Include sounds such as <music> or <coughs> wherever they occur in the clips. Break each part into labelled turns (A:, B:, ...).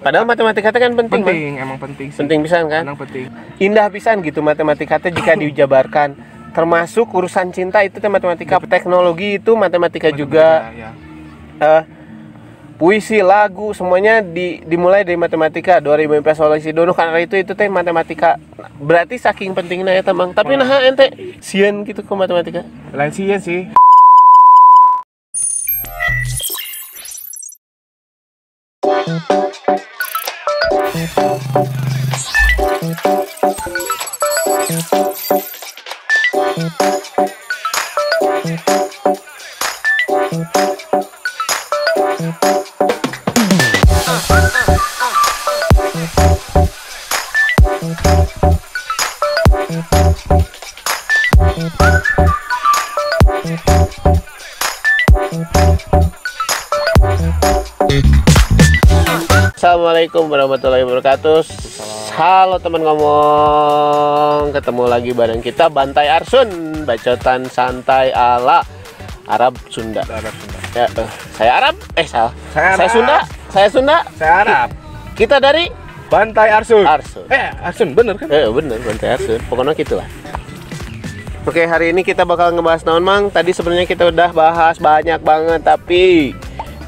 A: padahal matematika kan penting
B: penting emang penting sih.
A: Penting pisan kan?
B: Emang penting.
A: Indah pisan gitu matematika jika <coughs> dijabarkan termasuk urusan cinta itu matematika teknologi itu matematika juga.
B: ya,
A: eh, puisi lagu semuanya di, dimulai dari matematika. 2000 solusi dono karena itu itu teh matematika. Berarti saking pentingnya ya temang tapi nah ente sieun gitu ke matematika?
B: Lain sih ya sih
A: Assalamualaikum warahmatullahi wabarakatuh. Halo teman ngomong. Ketemu lagi bareng kita Bantai Arsun. Bacotan santai ala Arab Sunda.
B: Arab Sunda.
A: Ya, eh, Saya Arab. Eh salah.
B: Saya Arab.
A: Sunda. Saya Sunda.
B: Saya Arab.
A: Kita dari
B: Bantai Arsun.
A: Arsun.
B: Eh Arsun bener kan?
A: Eh bener Bantai Arsun. Pokoknya gitu lah Oke hari ini kita bakal ngebahas naon mang? Tadi sebenarnya kita udah bahas banyak banget Tapi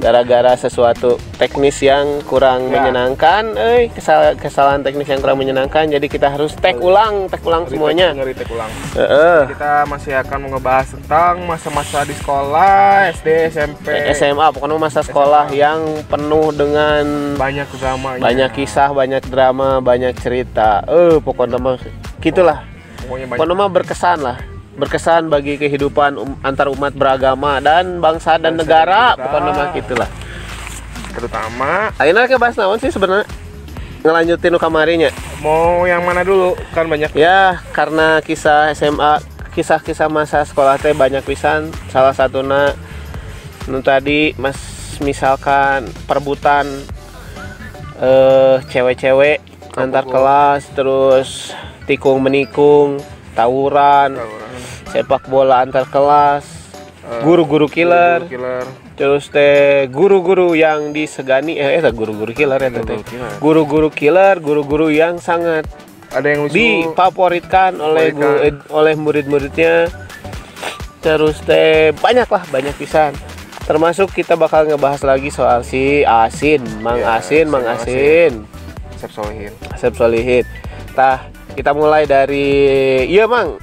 A: gara-gara sesuatu teknis yang kurang
B: Ya.
A: menyenangkan eh kesal- kesalahan teknis yang kurang menyenangkan jadi kita harus tag ulang tag ulang semuanya.
B: ngeritek ulang.
A: Eh, eh.
B: kita masih akan ngebahas tentang masa-masa di sekolah SD SMP
A: Eh, SMA pokoknya masa sekolah yang penuh dengan
B: banyak drama
A: banyak kisah banyak drama banyak cerita. Eh pokoknya mah gitulah.
B: Pokoknya
A: pokoknya berkesan lah berkesan bagi kehidupan um- antar umat beragama dan bangsa dan
B: Bangsa
A: negara. pokoknya mah gitulah
B: terutama.
A: Akhirnya ke bahas naon sih sebenarnya? Ngelanjutin nu kamarinya?
B: Mau yang mana dulu? Kan banyak.
A: Ya karena kisah SMA kisah-kisah masa sekolah teh banyak pisan. Salah satunya nu tadi mas misalkan perebutan eh cewek-cewek antar kelas terus tikung menikung tawuran sepak bola antar kelas
B: Eh,
A: guru-guru killer.
B: Guru killer.
A: Terus teh guru-guru yang disegani eh eta guru-guru killer ya teh.
B: Guru-guru killer.
A: guru-guru yang sangat
B: ada yang lucu.
A: difavoritkan oleh eh, oleh murid-muridnya. Terus teh banyak lah banyak pisan. Termasuk kita bakal ngebahas lagi soal si Asin Mang
B: Ya,
A: Asin Mang
B: si
A: Asin.
B: Sep Solihin.
A: Asep Solihin. Tah kita mulai dari iya Mang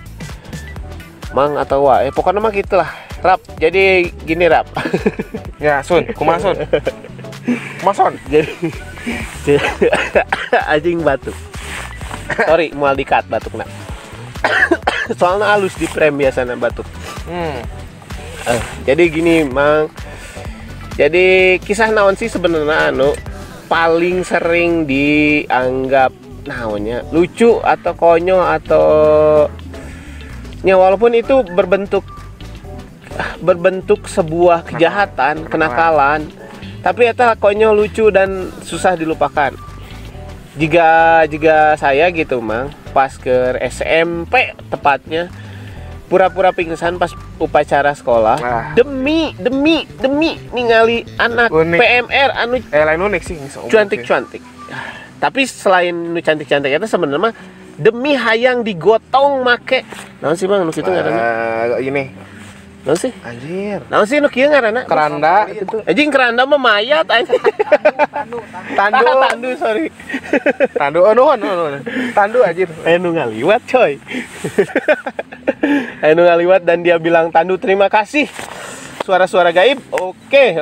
A: Mang atau Wah eh pokoknya mah gitulah. Rap jadi gini Rap. <laughs>
B: Ya Sun. Kumaha Sun? Kumaha
A: jadi <laughs> anjing batuk. Sorry mau dikat batuk nak <coughs> soalnya halus di frame biasanya batuk.
B: Hmm.
A: Eh, jadi gini mang. Jadi kisah naon sih sebenarnya anu paling sering dianggap naonnya? Lucu atau konyol atau ya walaupun itu berbentuk berbentuk sebuah kejahatan kenakalan tapi eta konyol lucu dan susah dilupakan jika jika saya gitu mang pas ke SMP tepatnya pura-pura pingsan pas upacara sekolah
B: Wah.
A: demi demi demi ningali anak
B: Unik.
A: PMR anu
B: eh lain unik sih
A: cantik cantik tapi selain nu cantik cantik itu sebenarnya demi hayang digotong make. Naon sih bang? Nu kitu ngaranna
B: Eh, ini
A: naon sih?
B: Anjir.
A: Naon sih nu kieu ngaranna
B: keranda. Gitu
A: anjing keranda mah mayat anjing
B: tandu <laughs>
A: tandu. Sorry.
B: Tandu oh nuhun nuhun tandu anjir.
A: Eh nu ngaliwat coy. <laughs> Eh nu ngaliwat dan dia bilang Tandu terima kasih. Suara-suara gaib Oke.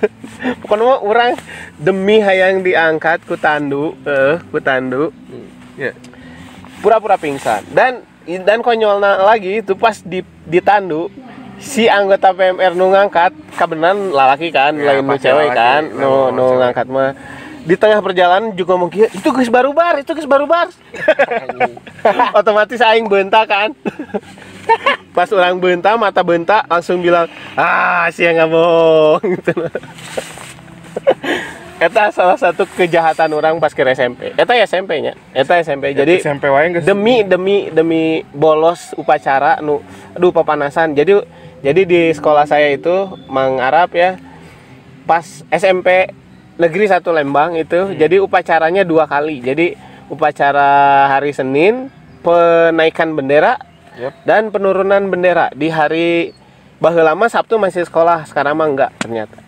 A: <laughs> Pokoknya mah orang Demi hayang diangkat ku Tandu eh, Ku Tandu.
B: Ya
A: Pura-pura pingsan. Dan dan konyolna lagi itu pas di, di Tandu Si anggota PMR nu ngangkat Kabenan lalaki kan
B: Ya,
A: Lain nu cewek
B: lalaki.
A: kan Nu,
B: nu
A: ngangkat mah. Di tengah perjalanan juga ngomong "Kieu, itu geus baru bar itu geus baru bar. <laughs> Otomatis aing bentak kan. <laughs> Pas orang bentak mata bentak langsung bilang ah sia nggak bohong. <laughs> Gitu. Eta salah satu kejahatan orang pas ke SMP. Eta ya SMP nya. Eta SMP. Jadi
B: SMP wae
A: demi demi demi bolos upacara nu aduh papanasan. Jadi jadi di sekolah saya itu Mang Arab ya pas SMP negeri satu Lembang itu. Jadi upacaranya dua kali. Jadi upacara hari Senin penaikan bendera
B: Yep.
A: dan penurunan bendera di hari baheula lama Sabtu masih sekolah, sekarang mah enggak ternyata.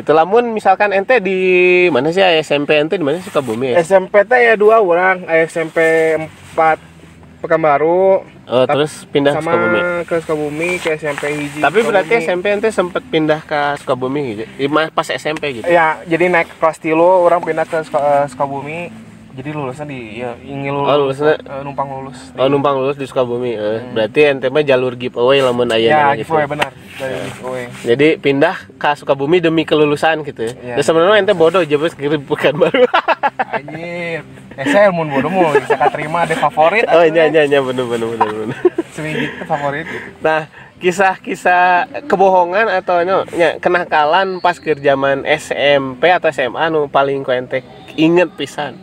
A: Itu lamun misalkan ente di mana sih SMP ente di mana Sukabumi ya?
B: SMP teh ya dua orang SMP 4 Pekanbaru
A: Oh, terus pindah ke
B: sama
A: Sukabumi.
B: ke Sukabumi ke SMP hiji
A: Tapi berarti
B: Sukabumi.
A: SMP ente sempat pindah ke Sukabumi gitu. Pas SMP gitu.
B: ya jadi naik kelas tilu orang pindah ke eh, Sukabumi jadi lulusnya di ya ingin lulus
A: Oh, lulusnya-
B: eh, numpang lulus
A: Oh, numpang lulus di Sukabumi. Eh, Berarti ente mah jalur giveaway lamun aya
B: ya
A: namanya gitu.
B: giveaway benar dari giveaway
A: Jadi pindah ke Sukabumi demi kelulusan gitu ya. Dan sebenarnya ente bodoh jebus kirim bukan baru. <laughs>
B: anjir eh saya mun bodoh mau bisa terima ada favorit
A: oh iya iya iya bener bener bener bener. <laughs>
B: seminggu itu favorit gitu
A: Nah, kisah-kisah kebohongan atau no, nya, kenakalan pas ke zaman SMP atau SMA nu paling ku ente inget pisan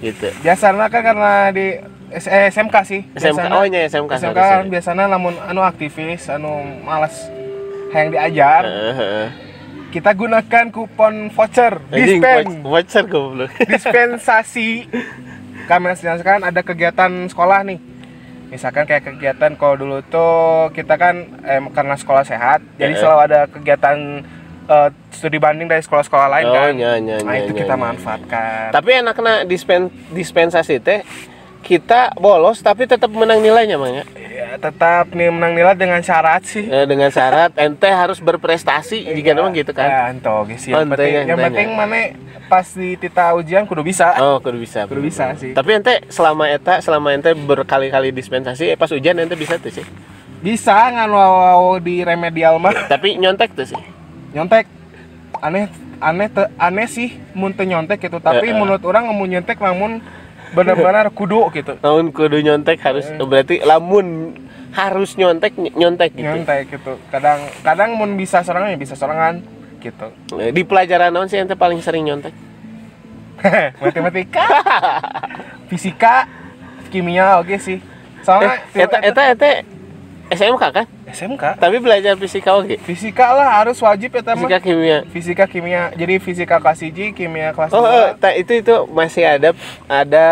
A: gitu.
B: biasanya kan karena di S- eh, SMK sih.
A: SMK
B: Biasana-
A: oh nya SMK.
B: SMK kan biasanya namun anu aktivis anu malas yang diajar. Kita gunakan kupon voucher dispen.
A: voucher goblok. <laughs>
B: dispensasi. Kami misalkan ada kegiatan sekolah nih. Misalkan kayak kegiatan kalau dulu tuh kita kan eh, karena sekolah sehat jadi selalu ada kegiatan eh, studi banding dari sekolah-sekolah lain
A: Oh,
B: kan
A: nya, nya,
B: nah
A: nya,
B: itu
A: nya,
B: kita
A: nya.
B: manfaatkan
A: Tapi enaknya dispen dispensasi teh kita bolos tapi tetap menang nilainya mang ya.
B: tetap nih menang nilai dengan syarat sih
A: Eh, dengan syarat ente harus berprestasi jika memang gitu kan.
B: ya ento
A: Oh,
B: yang penting
A: ya,
B: yang penting mana pas di tita ujian kudu bisa
A: Oh, kudu bisa.
B: Kudu bisa sih.
A: Tapi ente selama eta selama ente berkali-kali dispensasi eh, pas ujian ente bisa tuh sih.
B: bisa ngan wow di remedial mah
A: Tapi nyontek tuh sih.
B: Nyontek aneh aneh te- aneh sih mun teu nyontek gitu tapi
A: Heeh.
B: menurut orang mau nyontek namun benar-benar <laughs> kudu gitu
A: Namun kudu nyontek harus berarti lamun harus nyontek ny- nyontek gitu.
B: nyontek gitu kadang kadang mun bisa sorangan ya bisa sorangan gitu
A: Eh, Di pelajaran naon sih ente paling sering nyontek? <laughs>
B: matematika <laughs> fisika kimia oke sih soalnya
A: Eh, eta eta eta SMK kan?
B: SMK
A: Tapi belajar fisika oke.
B: fisika lah harus wajib ya
A: Fisika
B: mah
A: kimia.
B: fisika kimia jadi fisika kelas 1 kimia kelas
A: Oh,
B: 2
A: ta- itu itu masih ada ada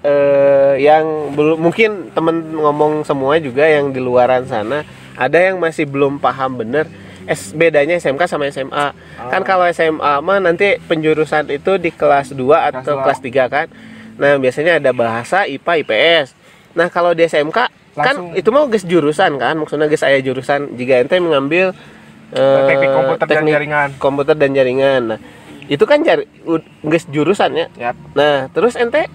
A: eh, yang belum mungkin temen ngomong semua juga yang di luaran sana ada yang masih belum paham bener S bedanya SMK sama SMA. Kan kalau SMA mah nanti penjurusan itu di kelas 2 atau
B: Kelas
A: kelas 3 kan. Nah, biasanya ada bahasa, IPA, IPS. Nah, kalau di SMK
B: Langsung.
A: kan itu mau guys jurusan kan, maksudnya guys saya jurusan jika ente mengambil eh,
B: Teknik komputer dan
A: teknik
B: jaringan.
A: komputer dan jaringan. Nah, itu kan jari, u- geus jurusannya.
B: Yap.
A: Nah, terus ente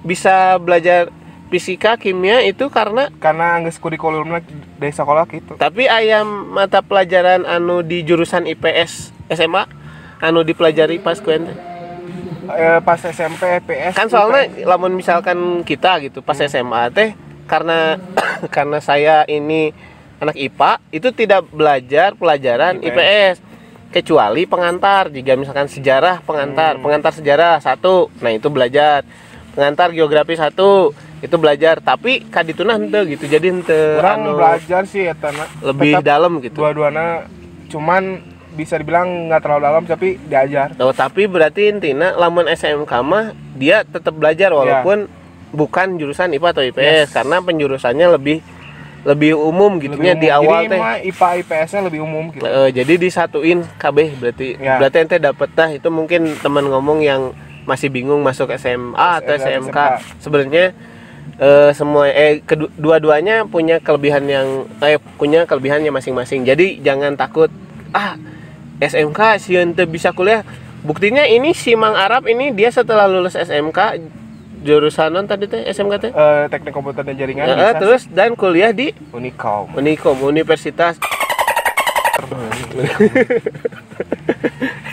A: bisa belajar fisika, kimia itu karena
B: karena geus kurikulumna dari sekolah gitu
A: tapi ayam mata pelajaran anu di jurusan IPS SMA anu dipelajari pas ku ente.
B: Eh, pas SMP PS
A: Kan soalnya lamun misalkan kita gitu pas SMA teh karena <coughs> karena saya ini anak IPA itu tidak belajar pelajaran
B: IPS.
A: IPS kecuali pengantar jika misalkan sejarah pengantar.
B: Hmm.
A: pengantar sejarah satu. Nah itu belajar. Pengantar geografi satu. Itu belajar. Tapi kadituna henteu gitu. Jadi henteu
B: kurang
A: anu,
B: belajar sih ya tanah
A: lebih dalam gitu.
B: dua-duanya cuman bisa dibilang nggak terlalu dalam tapi diajar.
A: Oh, tapi berarti intinya lamun SMK mah dia tetap belajar walaupun bukan jurusan IPA atau IPS
B: Yes.
A: karena penjurusannya lebih lebih umum gitu
B: Lebih
A: nya di awal
B: jadi
A: teh.
B: IPA IPS nya lebih umum gitu
A: Eh, jadi disatuin KB berarti
B: Ya.
A: berarti ente dapet dah itu mungkin teman ngomong yang masih bingung masuk SMA atau
B: SMK.
A: SMK sebenarnya eh, semua eh kedu- dua-duanya punya kelebihan yang eh punya kelebihannya masing-masing jadi jangan takut ah SMK si ente bisa kuliah buktinya ini si Mang Arab ini dia setelah lulus SMK jurusan non tadi teh SMK teh?
B: Eh, teknik komputer dan jaringan
A: Eh,
B: bisa
A: terus dan kuliah di?
B: Sih. Unicom
A: Unikom Universitas.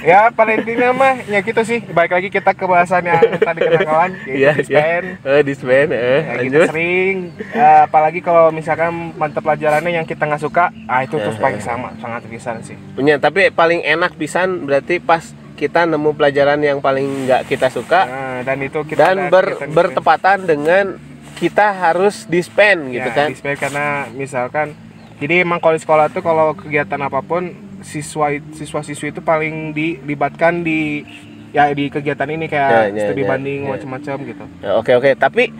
B: Ya pada intinya mah ya gitu sih. Baik lagi kita ke bahasan yang tadi kenakalan
A: Iya,
B: yaitu
A: iya.
B: dispen
A: Eh, dispen, eh,
B: Ya, kita
A: lanjut.
B: sering eh, apalagi kalau misalkan mata pelajarannya yang kita nggak suka ah itu terus paling sama sangat bisa sih.
A: Punya, tapi paling enak pisan berarti pas kita nemu pelajaran yang paling nggak kita suka
B: Nah, dan itu kita
A: dan ber,
B: dispen.
A: bertepatan dengan kita harus dispen gitu
B: ya,
A: kan.
B: dispen karena misalkan jadi emang kalau di sekolah tuh kalau kegiatan apa pun siswa siswa siswi itu paling dilibatkan di ya di kegiatan ini kayak
A: Ya, ya,
B: studi
A: ya,
B: banding
A: ya.
B: macam-macam gitu
A: Ya, oke oke tapi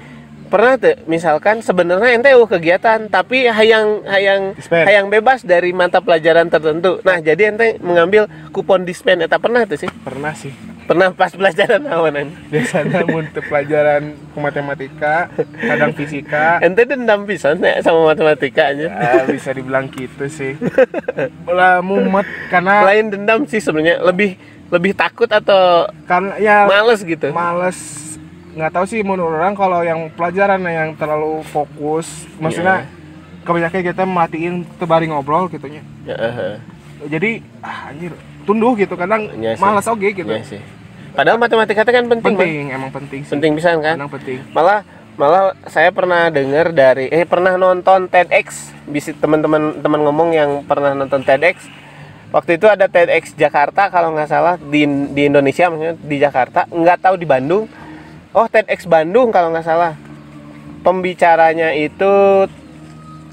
A: pernah tuh misalkan sebenarnya ente uh kegiatan tapi hayang hayang
B: Dispen.
A: hayang bebas dari mata pelajaran tertentu. Nah jadi ente mengambil kupon dispen eta pernah tuh sih.
B: Pernah sih.
A: Pernah pas pelajaran awanan <laughs>
B: biasanya untuk pelajaran matematika kadang fisika.
A: Ente dendam pisan ya sama matematika aja
B: ya, bisa dibilang gitu sih. Lah mumet karena
A: lain dendam sih sebenarnya. Lebih lebih takut atau
B: karena ya
A: males gitu?
B: males nggak tahu sih menurut orang kalau yang pelajaran yang terlalu fokus maksudnya kebanyakan kita matiin tebari ngobrol gitunya
A: Ya, eh,
B: jadi ah, anjir tunduh gitu kadang
A: sih.
B: malas oke gitu.
A: Iya sih. Padahal matematika itu kan penting,
B: penting emang penting sih.
A: Penting bisa kan?
B: Emang penting.
A: Malah malah saya pernah dengar dari eh pernah nonton TEDx. Bisa teman-teman teman ngomong yang pernah nonton TEDx. Waktu itu ada TEDx Jakarta kalau nggak salah di di Indonesia maksudnya di Jakarta. Nggak tahu di Bandung oh TEDx Bandung kalau nggak salah. Pembicaranya itu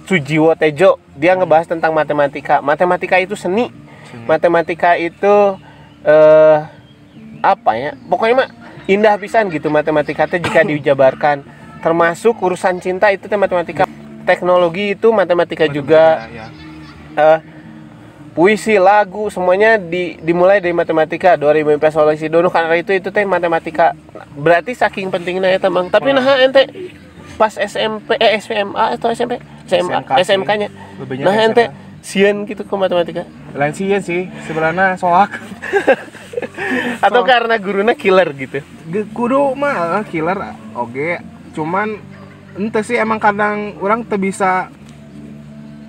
A: Sujiwo Tejo. Dia ngebahas tentang matematika. Matematika itu seni. Matematika itu eh apa ya? Pokoknya mah indah pisan gitu matematika teh jika dijabarkan. Termasuk urusan cinta itu matematika. Teknologi itu matematika juga.
B: ya,
A: eh, puisi lagu semuanya di, dimulai dari matematika 2000 MP solusi dono karena itu itu teh matematika. Berarti saking pentingnya ya teman tapi nah ente pas SMP eh SMA atau SMP SMA
B: SMK.
A: SMK nya nah ente sian gitu ke matematika.
B: Lain ya sih sebenarnya soak. <laughs>
A: Atau
B: So-
A: karena gurunya killer gitu?
B: Kudu mah killer oke cuman ente sih emang kadang orang tuh bisa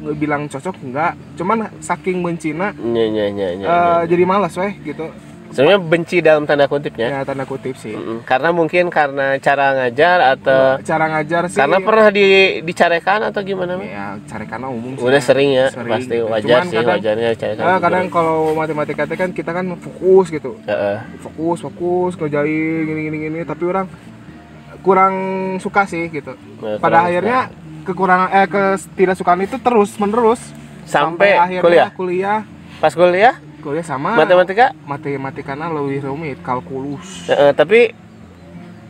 B: nggak bilang cocok enggak cuman saking bencina
A: nya, nya, nya,
B: eh,
A: nya.
B: jadi malas weh gitu.
A: Sebenarnya benci dalam tanda kutipnya
B: ya? Tanda kutip sih.
A: Mm-mm. karena mungkin karena cara ngajar atau
B: cara ngajar sih.
A: Karena pernah di dicarekan atau gimana
B: ya cari karena umum sih.
A: Udah sering ya?
B: Sering.
A: Pasti
B: gitu.
A: wajar
B: Cuman
A: sih
B: kadang-
A: wajarnya dicarekan
B: eh, kadang kalau matematika itu kan kita kan fokus gitu.
A: Heeh.
B: fokus fokus ngerjain gini gini gini. Tapi orang kurang suka sih gitu.
A: Nah,
B: pada akhirnya kekurangan eh ketidaksukaan itu terus menerus.
A: Sampai,
B: akhirnya
A: kuliah?
B: kuliah.
A: Pas kuliah?
B: Kuliah sama
A: matematika?
B: Matematikanya lebih rumit kalkulus.
A: Heeh, tapi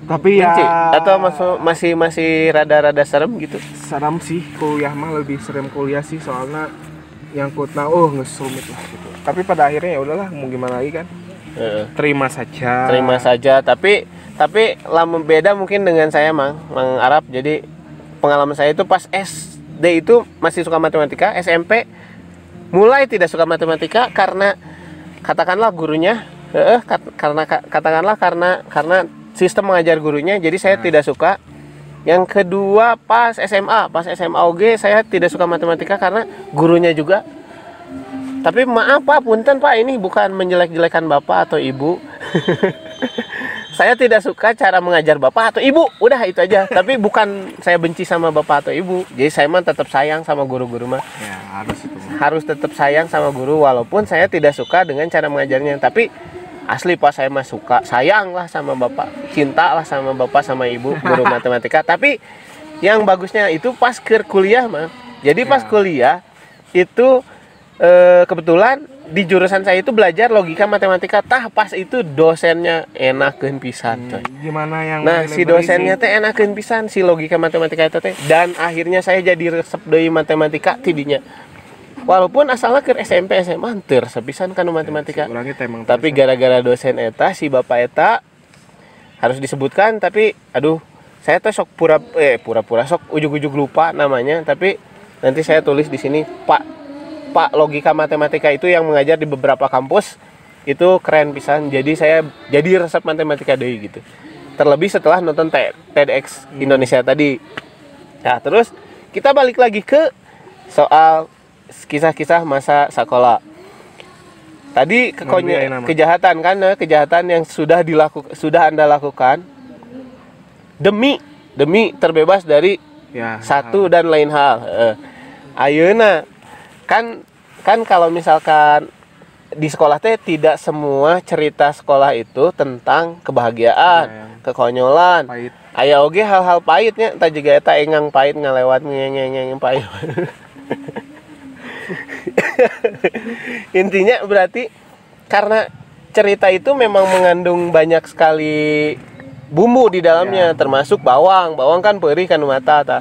B: tapi ya
A: benci? Atau masuk masih masih rada-rada serem gitu?
B: Seram sih kuliah mah lebih serem kuliah sih soalnya yang kutna oh ngesumit lah gitu. Tapi pada akhirnya ya udahlah mau gimana lagi kan?
A: Heeh.
B: terima saja.
A: Terima saja tapi tapi lama beda mungkin dengan saya mang. Mang Arab jadi pengalaman saya itu pas SD itu masih suka matematika SMP mulai tidak suka matematika karena katakanlah gurunya eh kat- karena ka- katakanlah karena karena sistem mengajar gurunya jadi saya tidak suka. Yang kedua pas SMA pas SMA OG saya tidak suka matematika karena gurunya juga. Tapi maaf pak punten pak ini bukan menjelek-jelekan bapak atau ibu <laughs> saya tidak suka cara mengajar bapak atau ibu. Udah itu aja. <laughs> Tapi bukan saya benci sama bapak atau ibu. Jadi saya mah tetap sayang sama guru-guru mah.
B: Ya harus itu.
A: Harus tetap sayang sama guru walaupun saya tidak suka dengan cara mengajarnya. Tapi asli pas saya mah suka. Sayang lah sama bapak. Cinta lah sama bapak sama ibu guru <laughs> matematika. Tapi yang bagusnya itu pas ke kuliah mah. Jadi pas
B: Ya.
A: kuliah itu eh, kebetulan di jurusan saya itu belajar logika matematika tah pas itu dosennya enakeun pisan coy.
B: Hmm, gimana yang
A: Nah, si dosennya teh enakeun pisan si logika matematika itu teh dan akhirnya saya jadi resep deui matematika tidinya. Walaupun asalnya ke SMP SMA teu resep pisan kan matematika.
B: Teh emang
A: Tapi gara-gara dosen eta si bapak eta harus disebutkan tapi aduh saya tuh sok pura eh pura-pura sok ujuk-ujuk lupa namanya tapi nanti saya tulis di sini Pak Pak logika matematika itu yang mengajar di beberapa kampus itu keren pisan. Jadi saya jadi resep matematika deui gitu. Terlebih setelah nonton TEDx Indonesia tadi. Nah terus kita balik lagi ke soal kisah-kisah masa sekolah. Tadi kekonya kejahatan kan eh, kejahatan yang sudah dilakukan sudah anda lakukan demi demi terbebas dari
B: ya
A: satu dan lain hal eh, ayeuna kan kan kalau misalkan di sekolah teh tidak semua cerita sekolah itu tentang kebahagiaan,
B: Ya,
A: kekonyolan.
B: pahit
A: Aya oge hal-hal pahitnya, entah juga eta engang pahit ngalewat ngeng pahit. <laughs> Intinya berarti karena cerita itu memang mengandung banyak sekali bumbu di dalamnya termasuk bawang bawang kan perih kan mata ta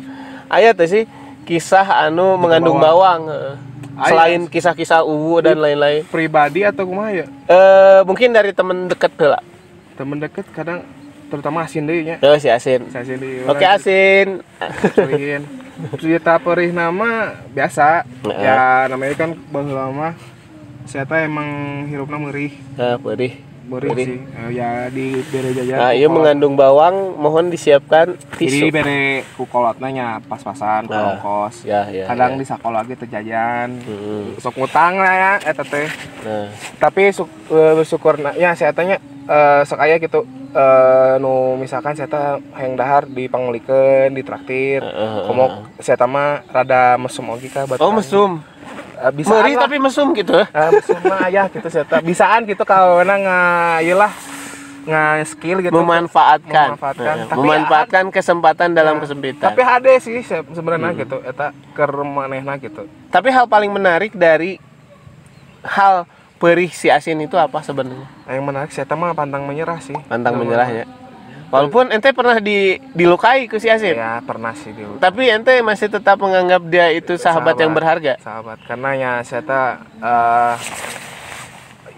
A: ayat sih kisah anu mengandung bawang, heeh.
B: Aya.
A: selain kisah-kisah uwu dan lain-lain.
B: pribadi atau kumaha ya?
A: Eh mungkin dari temen deket lah.
B: Temen deket kadang terutama asin deh nya
A: oh si asin.
B: Saya asin deh
A: oke asin.
B: Sering. cerita perih nama biasa.
A: Heeh.
B: ya namanya kan baheula mah saya emang hirupna merih
A: nah, perih Perih.
B: sih. Eh, ya di bere jajan
A: nah iya mengandung bawang mohon disiapkan
B: jadi
A: tisu
B: bere ku kolotna nya pas-pasan
A: Nah.
B: ongkos
A: ya ya
B: kadang
A: ya.
B: di sekolah lagi terjajan
A: Mm-mm.
B: sok ngutang lah ya eta teh
A: nah.
B: Tapi su eh, bersyukur ya saya tanya eh, sok aya gitu. Eh, nu misalkan saya teh hayang dahar dipanglikeun ditraktir.
A: Heeh,
B: komo saya mah rada mesum oge kah buat
A: oh mesum?
B: Eh, bisa
A: Meri tapi mesum gitu.
B: Eh, mesum mah aya gitu teh bisaan gitu kalau na nga ieu lah nga skill gitu.
A: Memanfaatkan.
B: Memanfaatkan. Tapi
A: memanfaatkan kesempatan dalam
B: Nah,
A: kesempitan.
B: tapi hade sih se- sebenarnya
A: Hmm.
B: gitu eta keur manehna gitu.
A: Tapi hal paling menarik dari hal perih si asin itu apa sebenarnya?
B: yang menarik saya mah pantang menyerah sih.
A: Pantang menyerahnya. Walaupun ente pernah di dilukai ke si asin,
B: ya pernah sih dulu
A: tapi ente masih tetap menganggap dia itu sahabat, yang berharga.
B: sahabat karena ya saya teh eh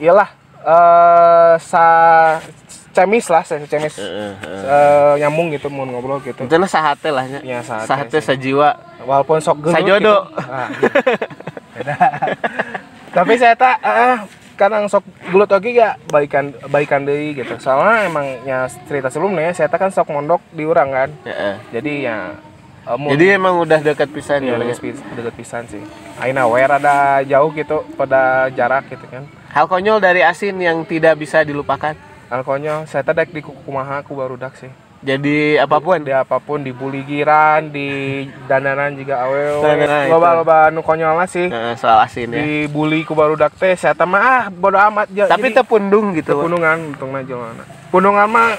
B: iyalah eh sa cemis lah saya cemis
A: Heeh, heeh.
B: eh, nyambung gitu mau ngobrol gitu
A: Itu nah sahate lah
B: ya saat
A: Sahate sajiwa.
B: walaupun sok gelut
A: Sajodo.
B: gitu. Ah, beda. <laughs> tapi saya tak eh, kadang sok gelut lagi ya baikan baikan deui gitu soalnya emang ya cerita sebelumnya saya tak kan sok mondok di urang kan
A: Heeh.
B: jadi ya mun-
A: Jadi emang udah dekat pisan
B: ya
A: ya.
B: lagi spi- deket pisan sih aina we rada jauh gitu pada jarak gitu kan
A: Hal konyol dari asin yang tidak bisa dilupakan.
B: alkoholnya saya tadi di kumaha aku baru dak sih
A: Jadi apa pun.
B: di apa pun di buligiran di dandanan juga awewe
A: Nah, itu.
B: loba loba nu konyol lah sih
A: Heeh, soal asin ya.
B: di bully ku baru dak teh saya mah ah bodo amat ja,
A: Tapi
B: jadi,
A: tepundung gitu.
B: punungan untung aja mana punungan mah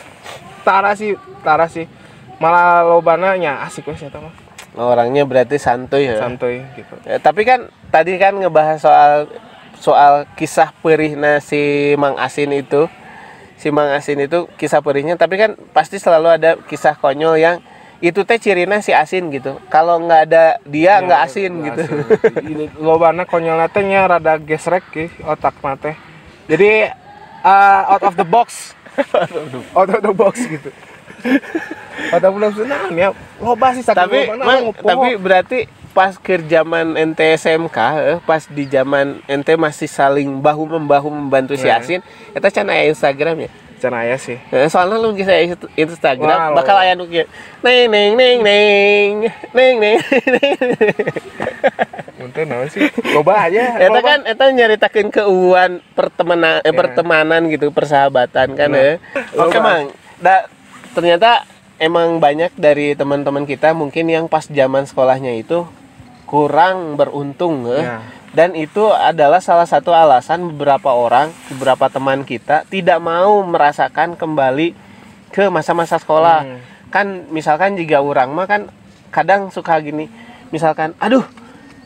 B: tara sih tara sih malah lobana nya asik wes saya mah
A: Orangnya berarti santuy ya.
B: santuy gitu
A: Ya, tapi kan tadi kan ngebahas soal soal kisah perihnya si Mang Asin itu. Si Mang Asin itu kisah perihnya tapi kan pasti selalu ada kisah konyol yang itu teh cirinya si asin gitu. Kalau nggak ada dia nggak asin gitu.
B: Ini lobana konyolna teh nya rada gesrek ki otak mah teh jadi uh, out of the box <laughs> out of the box gitu out of the box nah ya loba sih
A: tapi
B: ngumpul.
A: tapi berarti pas ke zaman ente SMK eh, pas di zaman ente masih saling bahu membahu membantu si
B: Nah.
A: asin kita can aya Instagram ya
B: Can aya sih
A: Eh, soalnya lu bisa Instagram
B: Wah,
A: bakal aya nu neng neng neng neng neng neng
B: Untuk naon sih loba aja
A: eta
B: loba.
A: kan eta nyaritakeun keuuan pertemanan eh,
B: Ya.
A: pertemanan gitu persahabatan kan
B: Nah,
A: ya oke
B: loba.
A: mang da, ternyata emang banyak dari teman-teman kita mungkin yang pas zaman sekolahnya itu kurang beruntung eh.
B: Ya.
A: dan itu adalah salah satu alasan beberapa orang beberapa teman kita tidak mau merasakan kembali ke masa-masa sekolah.
B: Hmm.
A: kan misalkan jika orang mah kan kadang suka gini misalkan aduh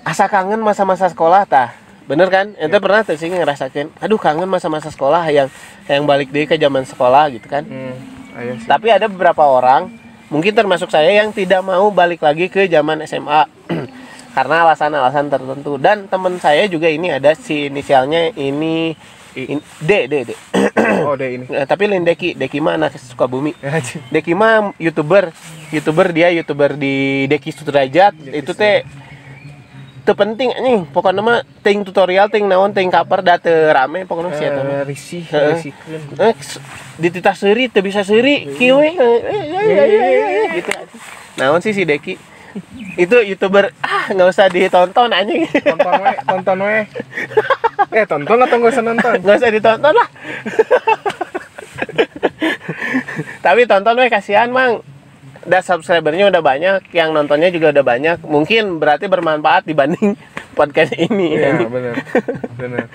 A: asa kangen masa-masa sekolah tah. Bener kan? Ente pernah tuh sih ngerasain aduh kangen masa-masa sekolah yang yang balik deh ke zaman sekolah gitu kan?
B: Hmm, sih.
A: Tapi ada beberapa orang mungkin termasuk saya yang tidak mau balik lagi ke zaman SMA <clears throat> karena alasan-alasan tertentu. Dan teman saya juga ini ada si inisialnya ini in- D D D. <coughs>
B: Oh deh ini.
A: Eh, tapi lain Deki Deki mah anak Sukabumi. <laughs> Deki mah youtuber. Youtuber dia youtuber di Deki Sudrajat. Itu teh teu penting anjing. Pokoknya mah ting tutorial ting naon ting kaper da teu rame pokoknya sih eta mah
B: Eh, risih
A: Eh, di titah seuri teu bisa seuri kieu eh, gitu. Naon sih si Deki <laughs> itu youtuber ah nggak usah ditonton anjing.
B: Tonton we tonton we. Eh tonton atau nggak usah nonton?
A: Nggak usah ditonton lah. <laughs> Tapi tonton we kasihan mang. Udah subscribernya udah banyak yang nontonnya juga udah banyak. Mungkin berarti bermanfaat dibanding <laughs> podcast ini.
B: Iya benar. Benar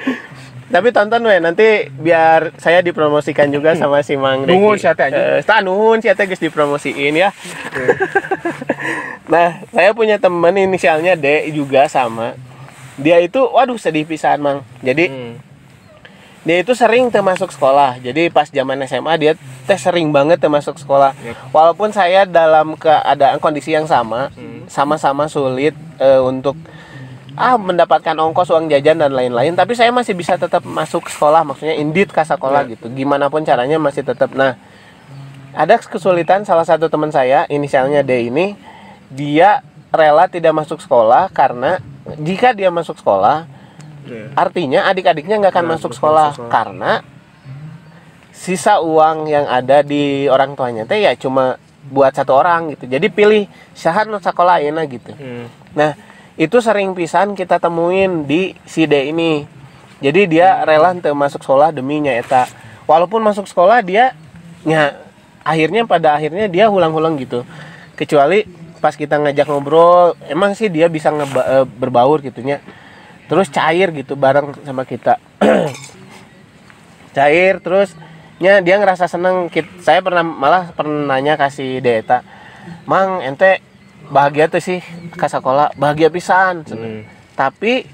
A: tapi tonton we nanti biar saya dipromosikan juga sama si Mang Deki.
B: Nuhun sia teh, anjing.
A: Eh, tah nuhun sia teh geus dipromosiin ya <laughs> nah saya punya temen inisialnya D juga sama dia itu waduh sedih pisan mang jadi
B: Hmm.
A: dia itu sering termasuk sekolah jadi pas zaman SMA dia teh sering banget termasuk sekolah
B: Yep.
A: walaupun saya dalam keadaan kondisi yang sama
B: Hmm.
A: sama-sama sulit eh, untuk ah mendapatkan ongkos uang jajan dan lain-lain tapi saya masih bisa tetap masuk sekolah maksudnya indit ke sekolah
B: Ya.
A: gitu gimana pun caranya masih tetap nah ada kesulitan salah satu teman saya inisialnya D ini dia rela tidak masuk sekolah karena jika dia masuk sekolah
B: Iya.
A: artinya adik-adiknya nggak akan
B: Nggak
A: masuk
B: masuk
A: sekolah
B: sekolah.
A: karena sisa uang yang ada di orang tuanya teh ya cuma buat satu orang gitu jadi pilih syahat sekolah ayeuna gitu
B: Hmm.
A: nah itu sering pisan kita temuin di si D ini. Jadi dia rela untuk masuk sekolah demi eta walaupun masuk sekolah dia ya akhirnya pada akhirnya dia hulang-hulang gitu. Kecuali pas kita ngajak ngobrol emang sih dia bisa ngeba- eh, berbaur gitunya terus cair gitu bareng sama kita. <clears throat> Cair terus nya dia ngerasa seneng. Saya pernah malah pernah nanya kasih Deta mang ente bahagia tuh sih ke sekolah bahagia pisan.
B: Hmm.
A: tapi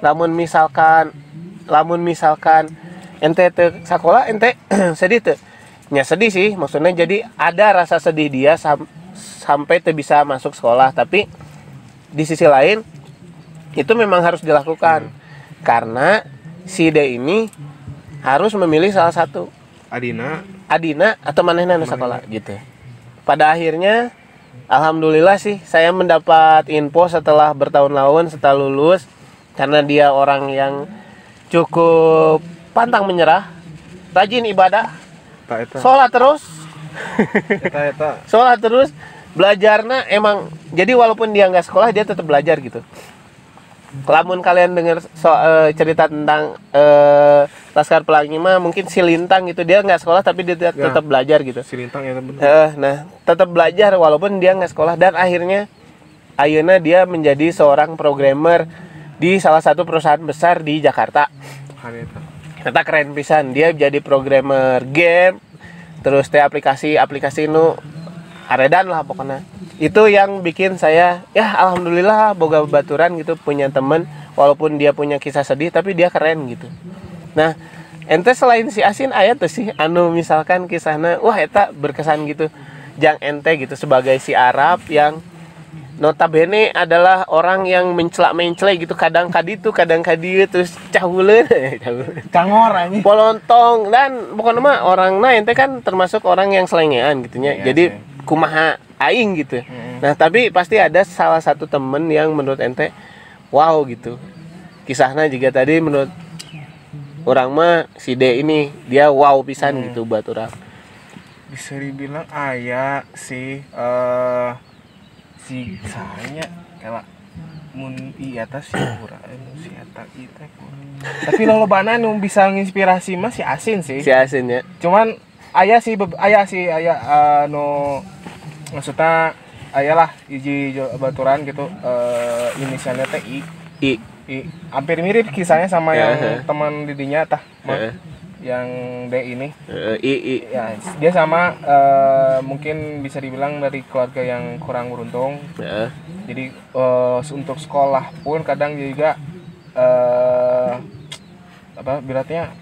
A: lamun misalkan lamun misalkan ente te sekolah ente <clears throat> sedih tuh nya sedih sih maksudnya jadi ada rasa sedih dia sam- sampai te bisa masuk sekolah. Tapi di sisi lain itu memang harus dilakukan. Karena si D ini harus memilih salah satu.
B: Adina.
A: Adina atau manehna nu sekolah. Gitu. Pada akhirnya alhamdulillah sih saya mendapat info setelah bertahun-tahun setelah lulus karena dia orang yang cukup pantang menyerah, rajin ibadah, sholat terus, <laughs> sholat terus, belajarnya emang jadi walaupun dia nggak sekolah dia tetap belajar gitu. Kelamun kalian dengar so, eh, cerita tentang eh, Laskar Pelangi mah mungkin si Lintang gitu dia nggak sekolah tapi dia tet-
B: Ya.
A: tetap belajar gitu.
B: si Lintang ya bener
A: Eh, nah, tetap belajar walaupun dia nggak sekolah dan akhirnya Ayeuna dia menjadi seorang programmer di salah satu perusahaan besar di Jakarta. Kita keren pisan. Dia jadi programmer game, terus teh aplikasi-aplikasi nu aredan lah pokoknya. Itu yang bikin saya ya alhamdulillah boga baturan gitu punya temen walaupun dia punya kisah sedih tapi dia keren gitu. Nah, ente selain si Asin ayat tuh sih anu misalkan kisahnya wah eta berkesan gitu. Jang ente gitu sebagai si Arab yang notabene adalah orang yang mencela mencela gitu kadang kadi tuh kadang kadi terus cahuleun <laughs>
B: cangor anjing
A: polontong dan pokoknya mah orang nah ente kan termasuk orang yang selengean gitunya
B: Iya
A: jadi
B: sih.
A: kumaha aing gitu
B: Mm.
A: nah tapi pasti ada salah satu temen yang menurut ente wow gitu kisahnya juga tadi menurut orang mah si D ini dia wow pisan
B: Hmm.
A: gitu buat orang.
B: Bisa dibilang ayah sih eh si saya kayak mun iya atas si pura si eta kita tapi lo lobana nu bisa nginspirasi mah si asin sih.
A: Si Asin ya.
B: Cuman ayah sih beb- ayah sih ayah eh, nu maksudnya ayah lah hiji jo- baturan gitu eh inisialnya teh I.
A: I
B: I hampir mirip kisahnya sama yang
A: Heeh.
B: teman didinya tah
A: Heeh.
B: yang D ini
A: Eh, I I
B: ya dia sama eh, mungkin bisa dibilang dari keluarga yang kurang beruntung
A: Heeh.
B: jadi eh, untuk sekolah pun kadang juga eh apa beratnya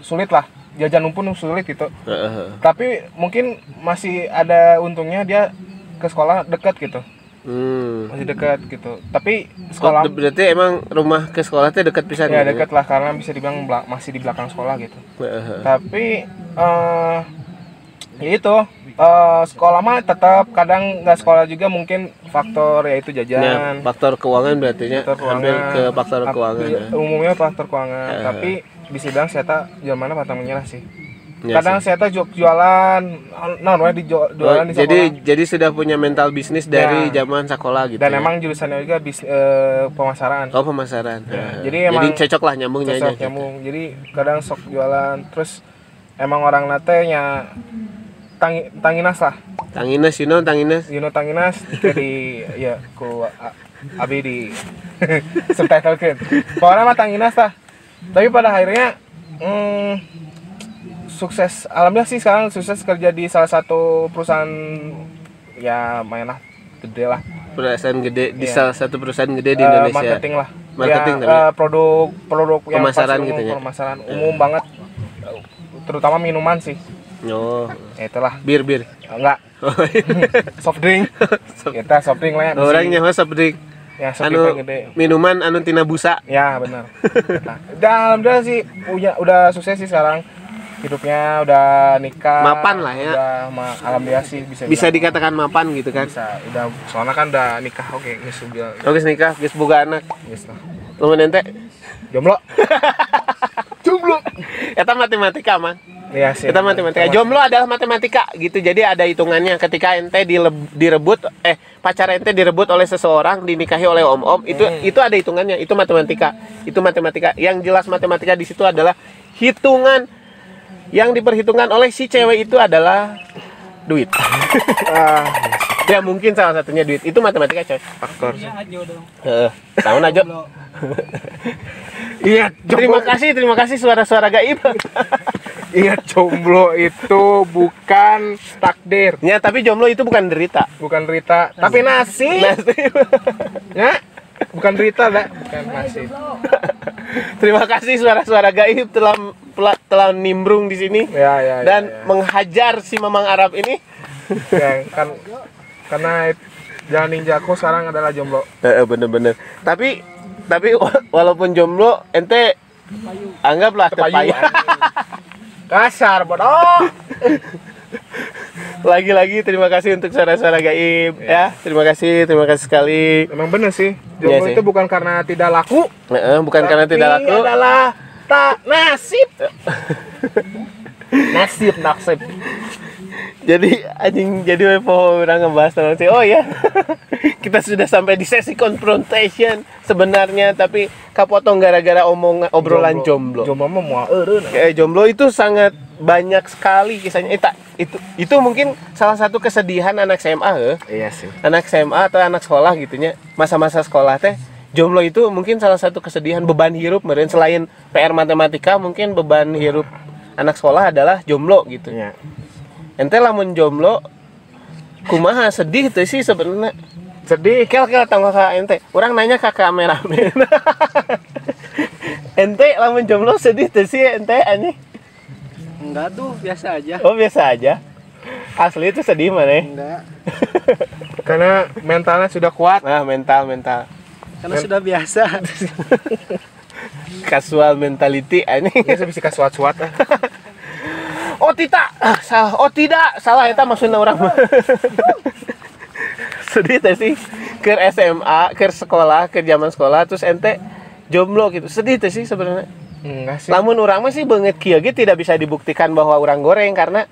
B: sulit lah jajan pun sulit gitu
A: Heeh.
B: tapi mungkin masih ada untungnya dia ke sekolah dekat gitu
A: Hmm.
B: masih dekat gitu tapi
A: Oh,
B: sekolah
A: berarti emang rumah ke sekolah teh dekat pisan
B: ya
A: gitu
B: dekat lah karena bisa dibilang masih di belakang sekolah gitu
A: Heeh.
B: tapi eh ya itu eh, sekolah mah tetap kadang nggak sekolah juga mungkin faktor yaitu
A: Ya,
B: jajan
A: faktor keuangan berarti
B: faktor
A: hampir
B: keuangan
A: ke faktor keuangan ya.
B: umumnya faktor keuangan
A: Eh.
B: tapi bisa bilang saya tak mana pantang menyerah sih
A: Ya
B: kadang
A: sih.
B: saya ju- jualan nah, di
A: Oh,
B: jualan di
A: jadi
B: sekolah
A: jadi sudah punya mental bisnis dari
B: Ya.
A: zaman sekolah gitu.
B: dan
A: ya?
B: emang jurusannya juga bis, eh, pemasaran
A: oh pemasaran.
B: Ya,
A: Heeh.
B: jadi emang
A: cocok lah nyambungnya
B: cocok
A: aja.
B: nyambung jadi kadang sok jualan terus emang orang nate nya tangi tanginas lah
A: Tanginas, you know, Tanginas.
B: you know tanginas kayak di <laughs> ya ku a- abi di <laughs> subtitle kan pokoknya mah tanginas lah tapi pada akhirnya hmm, sukses. Alhamdulillah sih sekarang sukses kerja di salah satu perusahaan ya main lah gede lah.
A: Perusahaan gede di
B: Iya.
A: salah satu perusahaan gede di
B: Eh,
A: Indonesia.
B: marketing lah.
A: Marketing
B: ya,
A: tapi.
B: eh, produk produk yang
A: Pemasaran gitu ya?
B: pemasaran umum banget. Terutama minuman sih.
A: Oh,
B: ya itulah.
A: Bir bir.
B: enggak. <laughs> Soft drink. Kita soft drink lah ya
A: Orang nyawa soft drink.
B: ya soft
A: Anu
B: drink gede.
A: minuman anu tina busa.
B: ya benar. <laughs> Nah, udah alhamdulillah sih punya udah sukses sih sekarang hidupnya udah nikah
A: Mapan lah ya.
B: udah ma- alhamdulillah sih bisa
A: Bisa
B: bilang.
A: dikatakan mapan gitu kan.
B: bisa udah soalnya kan udah nikah oke geus udah
A: Oke nikah, geus boga anak.
B: geus lah
A: ente.
B: jomblo <laughs> jomblo
A: Eta matematika man.
B: Iya sih.
A: Kita matematika. Jomblo adalah matematika gitu. Jadi ada hitungannya ketika ente direbut eh pacar ente direbut oleh seseorang, dinikahi oleh om-om, itu
B: Hmm.
A: itu ada hitungannya. Itu matematika. Itu matematika. Yang jelas matematika di situ adalah hitungan yang diperhitungkan oleh si cewek itu adalah duit.
B: Ah, <laughs>
A: ya mungkin salah satunya duit. Itu matematika coy.
B: faktor.
A: Heeh. tahun aja.
B: Iya, <laughs>
A: Terima kasih, terima kasih suara-suara gaib. <laughs>
B: Ingat jomblo itu bukan takdir,
A: ya, tapi jomblo itu bukan derita.
B: bukan derita, tapi nasib.
A: Nasib.
B: Ya, bukan derita, dah. bukan nasib.
A: Terima kasih suara-suara gaib telah telah, telah nimbrung di sini
B: Ya, ya, ya,
A: dan
B: ya.
A: menghajar si Mamang Arab ini. <laughs>
B: Ya, kan karena jalan ninjaku sekarang adalah jomblo.
A: Eh, bener-bener. Tapi tapi wa- walaupun jomblo, ente anggaplah
B: Tepayu.
A: terpayu. <laughs>
B: Kasar, bodoh. <laughs>
A: Lagi-lagi terima kasih untuk suara-suara gaib ya. Terima kasih, terima kasih sekali.
B: Emang bener sih,
A: Iya
B: jomblo
A: sih.
B: itu bukan karena tidak laku,
A: Eh, bukan karena tidak laku.
B: adalah tak nasib. nasib, nasib.
A: Jadi anjing jadi po orang ngebahas tentang si oh ya <laughs> kita sudah sampai di sesi confrontation sebenarnya tapi kapotong gara-gara omong obrolan jomblo.
B: Jomblo mah eureun.
A: Eh, jomblo itu sangat banyak sekali kisahnya. Eh, tak, itu itu mungkin salah satu kesedihan anak SMA eh.
B: Iya sih.
A: Anak SMA atau anak sekolah gitunya. Masa-masa sekolah teh jomblo itu mungkin salah satu kesedihan beban hirup meren selain PR matematika mungkin beban hirup anak sekolah adalah jomblo gitu.
B: Iya.
A: Ente lamun jomblo kumaha sedih tuh sih sebenarnya.
B: Sedih.
A: Kel kel tangga ka ente. Orang nanya ke kameramen. <laughs> ente lamun jomblo sedih tuh sih ente anjing.
C: Enggak tuh, biasa aja.
A: Oh biasa aja. Asli itu sedih mana?
C: Enggak. <laughs>
B: Karena mentalnya sudah kuat.
A: Nah mental mental
C: Karena sudah biasa. <laughs>
A: casual mentality anjing.
B: Dia bisa kasuat-suat ah. <laughs>
A: Oh tidak, ah, salah. Oh tidak, salah eta maksudnya orang. <laughs> sedih tuh sih ke SMA, ke sekolah, ke zaman sekolah terus ente jomblo gitu. Sedih tuh sih sebenarnya.
B: Enggak sih.
A: Namun orang mah sih banget kieu ge tidak bisa dibuktikan bahwa orang goreng karena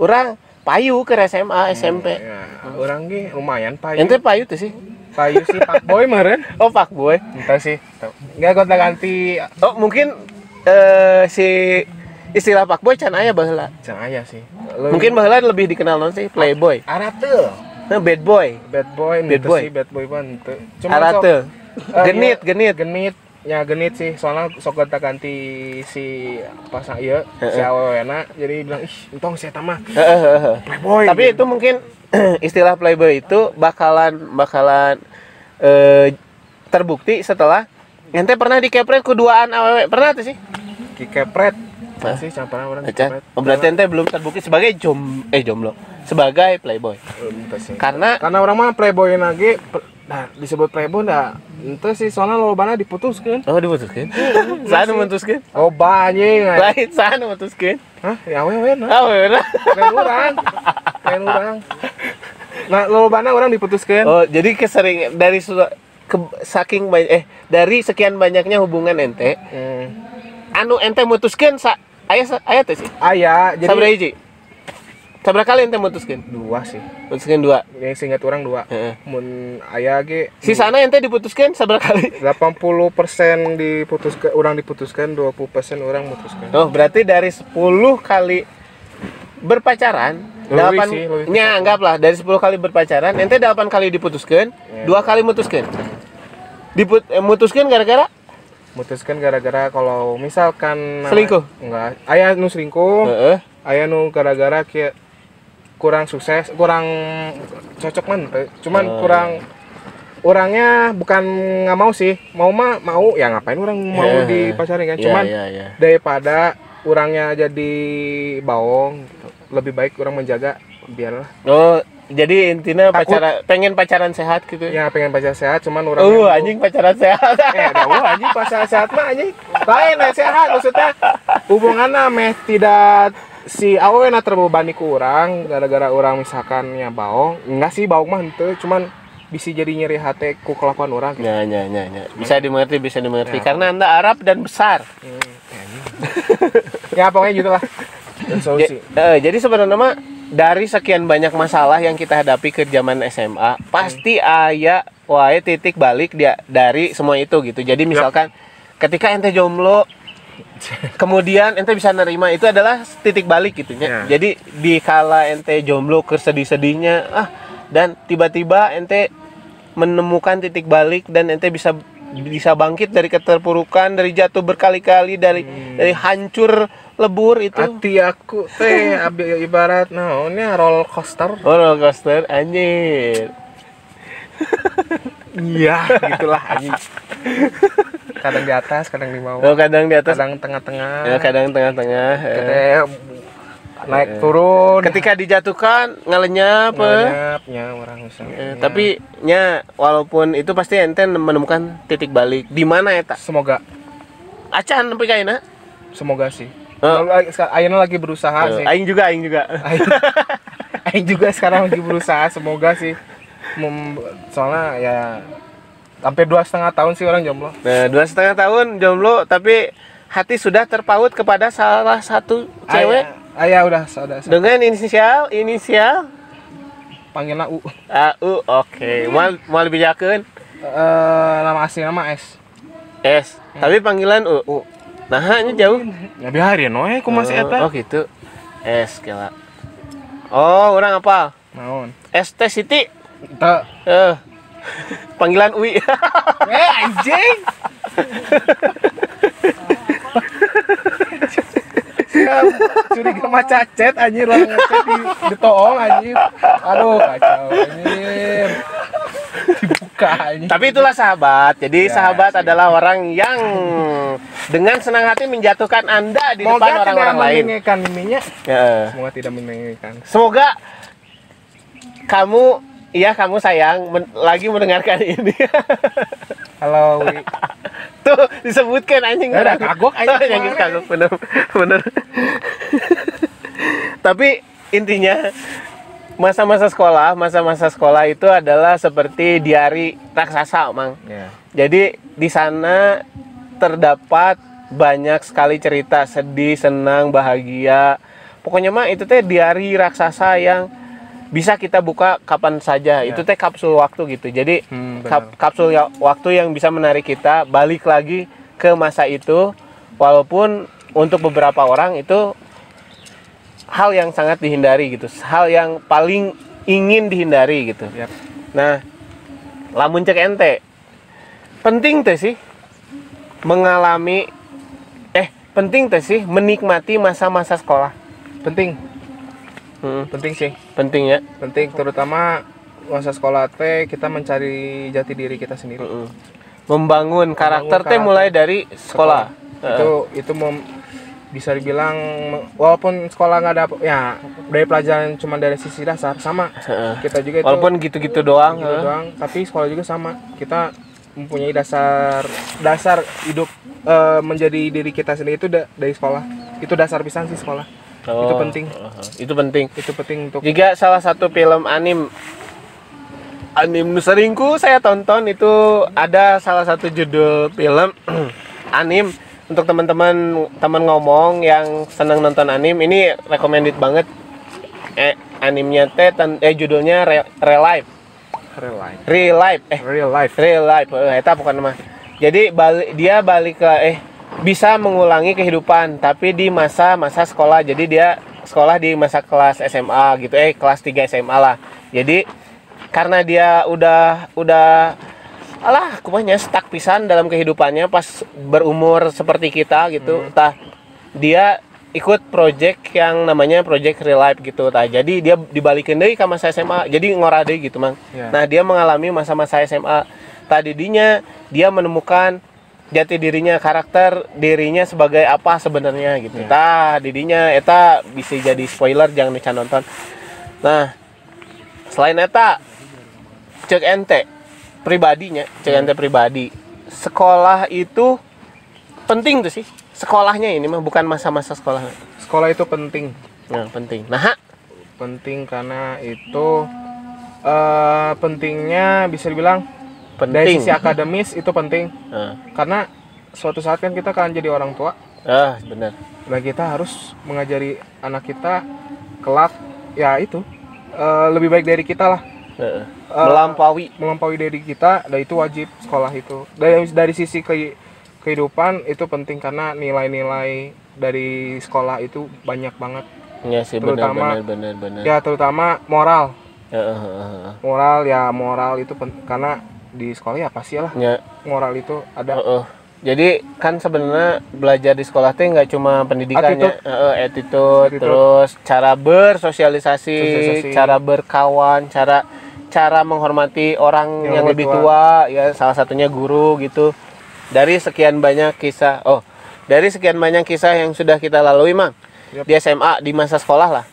A: orang payu ke SMA, SMP.
B: Ya, orang ge lumayan payu.
A: Ente payu tuh sih.
B: Payu sih Pak Boy meren.
A: Oh pak boy.
B: Entah sih. Enggak gonta ganti
A: Oh mungkin eh, si istilah pak boy can aya baheula.
B: Jangan aya sih.
A: Mungkin baheula lebih dikenal non sih playboy.
B: Arate.
A: Nah, bad boy.
B: Bad boy,
A: Bad boy.
B: sih bad boy henteu.
A: Arate.
B: Eh,
A: Genit,
B: iya,
A: genit.
B: genit. Ya genit sih, soalnya sok gonta ganti si pasang ieu, si awewena jadi bilang ih, entong si eta mah
A: Heeh, heeh, heeh.
B: playboy.
A: Tapi itu mungkin <clears throat> istilah playboy itu bakalan bakalan eh, terbukti setelah ente pernah dikepret keduaan awewe pernah tuh sih
B: Ki kepret.
A: Hah?
B: Masih campuran orang
A: Acan.
B: kepret.
A: Oh, berarti ente belum terbukti sebagai jom eh jomblo sebagai playboy karena
B: Karena orang mah playboy lagi nah disebut playboy dah ente sih soalnya lobana diputuskan.
A: Oh diputuskan? <laughs> Sana memutuskan?
B: Oh banyak.
A: Lain sana memutuskan.
B: Hah? Ya wewe nah.
A: Ah bener
B: lain orang. Lain orang. Nah lobana orang diputuskan.
A: Oh jadi kesering dari ke- saking banyak eh dari sekian banyaknya hubungan ente
B: hmm.
A: anu ente mutuskan sa ayah ayah tuh sih?
B: Aya jadi
A: Sabra hiji Sabra kali ente mutuskan
B: dua sih.
A: Mutuskan dua?
B: Yang singkat orang dua.
A: Heeh.
B: mun aya ge
A: si sana ente diputuskan sabra kali? <laughs>
B: 80% diputuskan orang diputuskan 20% orang mutuskan
A: oh berarti dari 10 kali berpacaran delapan nya anggaplah dari 10 kali berpacaran ente delapan kali diputuskan
B: Iya.
A: dua kali mutuskan Diput eh, mutuskan gara-gara?
B: Mutuskan gara-gara kalau misalkan
A: Selingkuh?
B: enggak aya nu selingkuh
A: Heeh.
B: aya nu gara-gara kia kurang sukses kurang cocok man teu. cuman
A: Oh.
B: kurang orangnya bukan nggak mau sih mau mah mau ya ngapain orang mau
A: Iya.
B: dipacarin kan
A: Iya,
B: cuman
A: iya, iya.
B: daripada orangnya jadi bawong gitu. lebih baik orang menjaga biarlah
A: Oh, jadi intinya
B: Takut.
A: pacaran pengen pacaran sehat gitu.
B: ya pengen pacar sehat cuman orang
A: Oh, anjing pacaran sehat.
B: eh <laughs> dah wah, anjing pacar sehat mah anjing lain eh, sehat maksudnya hubungannya meh tidak si awalnya terbebani orang gara-gara orang misalkan ya baong enggak sih baong mah henteu cuman bisa jadi nyeri hati ku kelakuan orang gitu.
A: Ya, ya, ya, ya. Bisa dimengerti, bisa dimengerti.
B: Ya.
A: Karena Anda Arab dan besar.
B: Hmm, anjing. ya pokoknya gitu lah Dan <laughs>
A: Ja-
B: solusi
A: eh, jadi sebenarnya mah dari sekian banyak masalah yang kita hadapi ke zaman SMA, pasti aya wae titik balik dia dari semua itu gitu. Jadi misalkan ketika ente jomblo kemudian ente bisa nerima itu adalah titik balik gitu ya. Jadi di kala ente jomblo kesedih-sedihnya ah dan tiba-tiba ente menemukan titik balik dan ente bisa bisa bangkit dari keterpurukan, dari jatuh berkali-kali, dari dari hancur lebur itu.
B: hati aku teh <laughs> ibarat naonnya roller coaster
A: Oh, roller coaster anjir. <laughs>
B: iya gitulah anjing kadang di atas kadang di bawah
A: Oh, kadang di atas,
B: kadang tengah-tengah
A: ya, kadang tengah-tengah. eh.
B: Teh, naik turun
A: Ketika dijatuhkan ngalenyap. eh.
B: Ngelenyapnya orang misalnya
A: Eh, tapi nya walaupun itu pasti ente menemukan titik balik. Di mana eta?
B: semoga
A: Acan sampai kaina.
B: semoga sih
A: Oh.
B: Lalu, seka- Ayeuna lagi berusaha
A: Eh,
B: sih
A: Aing juga, aing juga.
B: Aing, <laughs> Aing juga sekarang lagi berusaha semoga sih Mem- soalnya ya hampir dua setengah tahun sih orang jomblo
A: Nah, dua setengah tahun jomblo, tapi hati sudah terpaut kepada salah satu cewek
B: Ayah, ayah udah sudah sudah.
A: dengan inisial inisial
B: panggilnya U
A: AU. Oke, mal mal dibejakeun
B: Eh, nama asli nama S
A: S. Tapi panggilan U.
B: U
A: Nah, nya jauh.
B: ya biarin we ku masih
A: oh,
B: eta
A: oh, gitu. S kira. Oh, orang apa?
B: naon
A: ST Siti.
B: Teu.
A: Eh. <laughs> Panggilan Ui. <laughs>
B: eh anjing curiga mah cacet anjir orang ngechat di ditoong anjir aduh kacau anjir dibuka anjir
A: Tapi itulah sahabat. Jadi
B: Ya,
A: sahabat
B: sih.
A: adalah orang yang dengan senang hati menjatuhkan Anda di
B: Semoga
A: depan
B: tidak
A: orang-orang lain.
B: meninggikan miminya
A: Ya.
B: semoga tidak meninggikan
A: Semoga kamu Iya kamu sayang men- lagi mendengarkan ini. <laughs>
B: halo Wi
A: Tuh disebutkan anjing.
B: Ya udah, kagok anjing <laughs>
A: Yang kagok bener bener. <laughs> Tapi intinya masa-masa sekolah, masa-masa sekolah itu adalah seperti diari raksasa, Mang.
B: ya
A: Jadi di sana terdapat banyak sekali cerita sedih, senang, bahagia. Pokoknya mah itu teh diari raksasa yang bisa kita buka kapan saja.
B: Ya.
A: Itu teh kapsul waktu gitu. Jadi
B: Hmm,
A: kap- kapsul ya- waktu yang bisa menarik kita balik lagi ke masa itu walaupun untuk beberapa orang itu hal yang sangat dihindari gitu. Hal yang paling ingin dihindari gitu.
B: Yap.
A: Nah, lamun cek ente penting teh sih mengalami eh penting teh sih menikmati masa-masa sekolah.
B: penting
A: Hmm,
B: penting sih
A: penting ya.
B: penting terutama masa sekolah teh kita mencari jati diri kita sendiri
A: Mm-mm. Membangun karakter teh mulai dari sekolah.
B: itu itu mem- bisa dibilang walaupun sekolah nggak ada ya dari pelajaran cuma dari sisi dasar sama kita juga itu
A: Walaupun gitu-gitu doang.
B: gitu
A: heeh.
B: doang tapi sekolah juga sama kita mempunyai dasar dasar hidup eh, menjadi diri kita sendiri itu da- dari sekolah itu dasar pisan sih sekolah itu
A: Oh,
B: penting.
A: heeh. Itu penting.
B: itu penting untuk
A: Juga salah satu film anim anim seringku saya tonton itu ada salah satu judul film <clears throat> anim untuk teman-teman teman ngomong yang senang nonton anim. Ini recommended banget. Eh animnya teh eh judulnya Re- Real Life.
B: Real life.
A: Real Life eh.
B: Real life.
A: Real Life eh, bukan nama. Jadi balik dia balik ke eh bisa mengulangi kehidupan tapi di masa-masa sekolah. Jadi dia sekolah di masa kelas SMA gitu eh kelas 3 SMA lah. Jadi karena dia udah udah alah kumanya stuck pisan dalam kehidupannya pas berumur seperti kita gitu. Entah dia ikut project yang namanya project real life gitu tah. Jadi dia dibalikin deh ke masa SMA jadi ngorah deh gitu mang.
B: Ya.
A: nah dia mengalami masa-masa SMA tadi dinya dia menemukan jati dirinya karakter dirinya sebagai apa sebenarnya gitu.
B: Ya.
A: tah didinya eta bisa jadi spoiler jangan dican nonton. Nah selain eta cek ente pribadinya cek ente pribadi sekolah itu penting tuh sih. Sekolahnya ini mah bukan masa-masa sekolah.
B: Sekolah itu penting.
A: Nah penting. Nah ha,
B: penting karena itu eh pentingnya bisa dibilang dari
A: penting.
B: sisi akademis itu penting.
A: Nah,
B: karena suatu saat kan kita akan jadi orang tua.
A: Ah benar.
B: Dan kita harus mengajari anak kita kelak ya itu eh, lebih baik dari kita lah.
A: Heeh. melampaui.
B: melampaui diri kita dan itu wajib sekolah itu. Dari dari sisi ke- kehidupan itu penting karena nilai-nilai dari sekolah itu banyak banget.
A: Ya sih benar
B: Terutama-
A: benar benar benar.
B: ya terutama moral.
A: Heeh, heeh, heeh.
B: moral ya moral itu pen- karena di sekolah ya pasti lah
A: ya
B: moral itu ada
A: heeh. jadi kan sebenarnya belajar di sekolah teh nggak cuma pendidikannya
B: Attitude.
A: Heeh, attitude,
B: Attitude.
A: terus cara bersosialisasi
B: Sosialisasi.
A: cara berkawan cara cara menghormati orang
B: Yang
A: yang,
B: lebih
A: lebih tua. ya salah satunya guru gitu dari sekian banyak kisah oh dari sekian banyak kisah yang sudah kita lalui mang
B: Yap.
A: di SMA di masa sekolah lah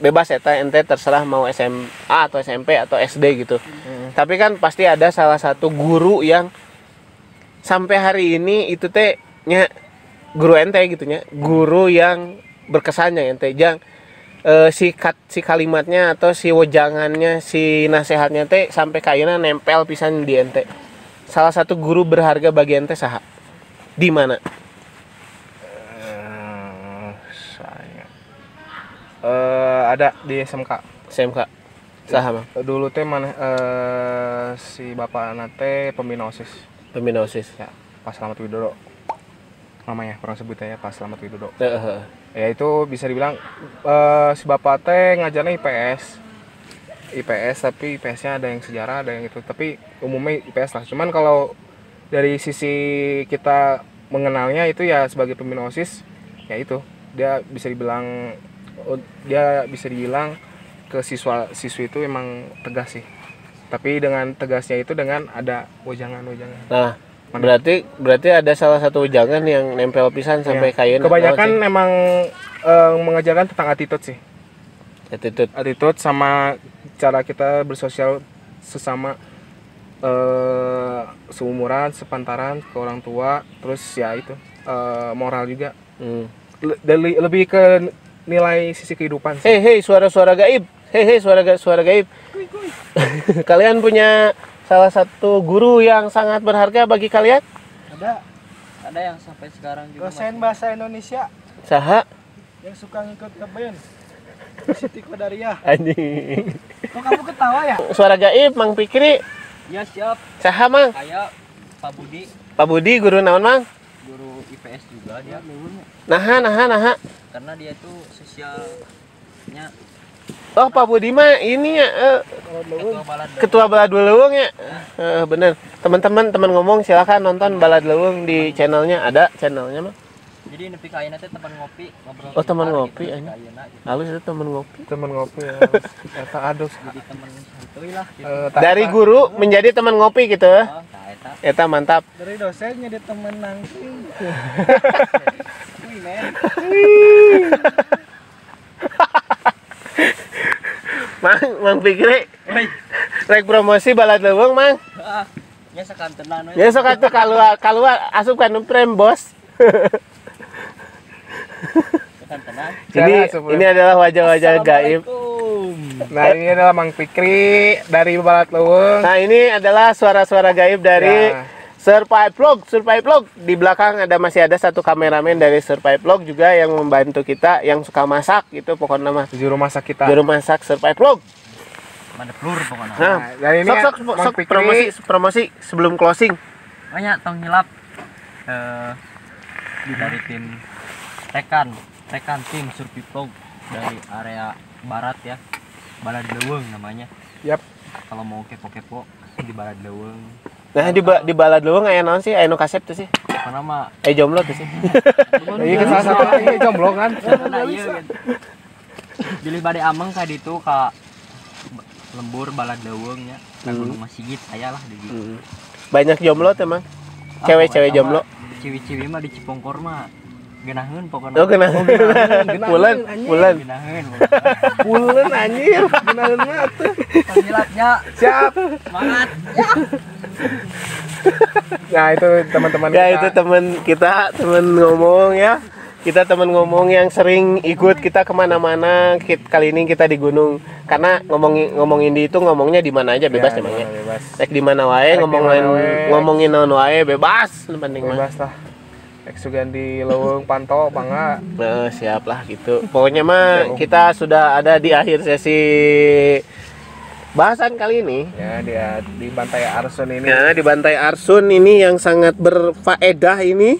A: bebas ya ente terserah mau SMA atau SMP atau SD gitu.
B: Mm.
A: tapi kan pasti ada salah satu guru yang sampai hari ini itu teh nya guru ente gitu nya guru yang berkesannya ente jang eh, si kat, si kalimatnya atau si wejangannya si nasehatnya teh sampai kayaknya nempel pisan di ente. Salah satu guru berharga bagi ente saha? Di mana
B: Eh, saya eh ada di SMK
A: SMK saha Mang?
B: dulu teh mana eh si bapak nate pembina osis.
A: Pembina osis?
B: Ya Pak Slamet Widodo. Namanya kurang sebutnya ya Pak Slamet Widodo.
A: Eh, eh, eh.
B: ya itu bisa dibilang eh si bapak teh ngajarnya IPS IPS tapi IPS-nya ada yang sejarah ada yang itu tapi umumnya IPS lah. Cuman kalau dari sisi kita mengenalnya itu ya sebagai pembina osis ya itu. Dia bisa dibilang dia bisa dibilang ke siswa siswi itu emang tegas sih tapi dengan tegasnya itu dengan ada wejangan-wejangan
A: nah
B: Mana?
A: berarti berarti ada salah satu wejangan yang nempel pisan sampai
B: Ya.
A: kayaknya
B: kebanyakan memang eh, mengajarkan tentang attitude sih
A: attitude
B: attitude sama cara kita bersosial sesama eh seumuran, sepantaran ke orang tua, terus ya itu eh, moral juga.
A: hmm.
B: Le- dari- lebih ke nilai sisi kehidupan sih.
A: Hei hei suara-suara gaib. Hei hei suara ga- suara gaib. <laughs> kalian punya salah satu guru yang sangat berharga bagi kalian?
C: Ada ada yang sampai sekarang juga
D: dosen bahasa Indonesia
A: Saha?
D: yang suka ngikut ke band <laughs> Siti Kodariah
A: Anjing.
D: kok kamu ketawa ya
A: Suara gaib Mang Pikri.
C: ya siap
A: Saha Mang?
C: kayak Pak Budi
A: Pak Budi guru naon Mang?
C: Guru IPS juga dia
A: Naha naha naha.
C: karena dia tuh sosialnya
A: Oh Pak Budi mah ini ya eh,
C: ketua balad
A: leweng ya. Eh, bener. Teman-teman teman ngomong silakan nonton balad leweng di channelnya ada channelnya mah.
C: jadi nepi ka ayeuna teh teman ngopi ngobrol
A: Oh, teman
C: sebentar
A: ngopi,
C: gitu, gitu.
A: Halus itu teman ngopi.
B: Temen ngopi ya. <laughs> Eta adus.
C: jadi teman santuy lah gitu
B: Eh, tak-
A: Dari guru menjadi teman ngopi gitu.
C: oh eta
A: mantap.
D: dari dosen jadi temen nangking
C: Wih, men <laughs>
A: Mang, Mang Pikri,
C: Woi,
A: rek promosi balad leweng, Mang.
C: ah, nya sakantenan we.
A: Ya atuh keluar keluar asup kan frame, Bos. Ini ini adalah wajah-wajah gaib.
C: Assalamualaikum.
B: Nah, ini adalah Mang Pikri dari Balat Leweng.
A: Nah, ini adalah suara-suara gaib dari
B: Ya.
A: Survive Vlog, Survive Vlog. Di belakang ada masih ada satu kameramen dari Survive Vlog juga yang membantu kita yang suka masak gitu pokoknya mah.
B: Juru masak kita.
A: Juru masak Survive Vlog.
C: Mana pelur pokoknya.
A: Nah,
B: Nah, dan ini
A: sok sok
B: Mang
A: sok
B: Fikri-
A: promosi promosi sebelum closing.
C: Banyak tong nyelap eh dari tim Tekan, Tekan tim Survivlog dari area barat ya. Balad Leweng namanya.
B: Yap.
C: Kalau mau kepo-kepo di Balad Leweng.
A: Nah, di ba- di balad leuweung aya naon sih? Aya nu kasep tuh sih.
C: pokoknya mah
A: eh jomblo tuh sih <laughs>
B: Iya kan salah satu iya jomblo kan. <laughs>
C: Karena iya gitu. Pilih bade ameng ka ditu ka lembur balad deweung nya. Ka
A: Hmm.
C: Gunung Masigit aya lah di ditu.
A: Hmm. banyak jomblo tuh emang
C: Ah,
A: Cewek-cewek
C: pokoknya
A: jomblo?
C: mah Ciwi-ciwi mah di Cipongkor mah genaheun pokoknya.
A: oh kena bulan bulan
C: Genaheun.
B: Pulen anjir. Beneran mah tuh.
C: Panggilatnya
B: Siap.
C: semangat.
B: Nah, <laughs> itu teman-teman
A: ya
B: kita.
A: itu teman kita teman ngomong ya kita teman ngomong yang sering ikut kita ke mana-mana Kit- kali ini kita di gunung karena ngomongin ngomongin di itu ngomongnya di mana aja bebas
B: Ya,
A: emangnya
B: Bebas.
A: Di mana wae ngomongin ngomongin naon wae bebas penting.
B: Bebas lah. Eks juga di Leweng Panto bangga.
A: Nah, siap lah gitu. Pokoknya mah kita sudah ada di akhir sesi bahasan kali ini.
B: Ya, dia di Bantai Arsun ini.
A: Ya, di Bantai Arsun ini yang sangat berfaedah ini.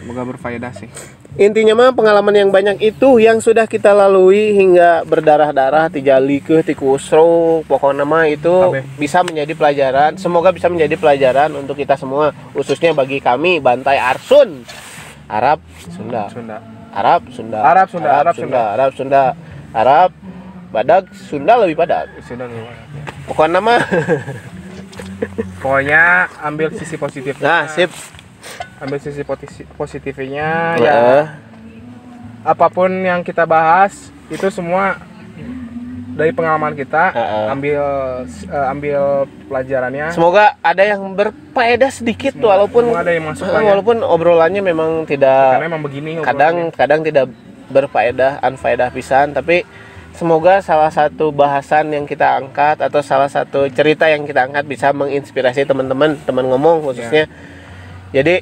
B: Semoga berfaedah sih.
A: Intinya mah pengalaman yang banyak itu yang sudah kita lalui hingga berdarah-darah, tijali ke tikusro, pokoknya mah itu
B: Kabeh.
A: bisa menjadi pelajaran. Semoga bisa menjadi pelajaran untuk kita semua, khususnya bagi kami Bantai Arsun. Arab, Sunda.
B: Sunda.
A: Arab, Sunda.
B: Arab, Sunda, Arab,
A: Sunda. Arab, Sunda. Arab, Badak, Sunda lebih padat.
B: Sunda gimana?
A: Pokoknya mah.
B: Pokoknya ambil sisi positif.
A: Nah, sip.
B: Ambil sisi positifnya ya.
A: Ya.
B: Apa pun yang kita bahas itu semua dari pengalaman kita
A: Heeh.
B: ambil eh, ambil pelajarannya.
A: Semoga ada yang berfaedah sedikit tuh walaupun
B: semua ada yang masuk ya.
A: walaupun obrolannya memang
B: karena
A: tidak
B: emang begini
A: kadang kadang tidak berfaedah unfaedah pisan tapi semoga salah satu bahasan yang kita angkat atau salah satu cerita yang kita angkat bisa menginspirasi teman-teman teman ngomong khususnya jadi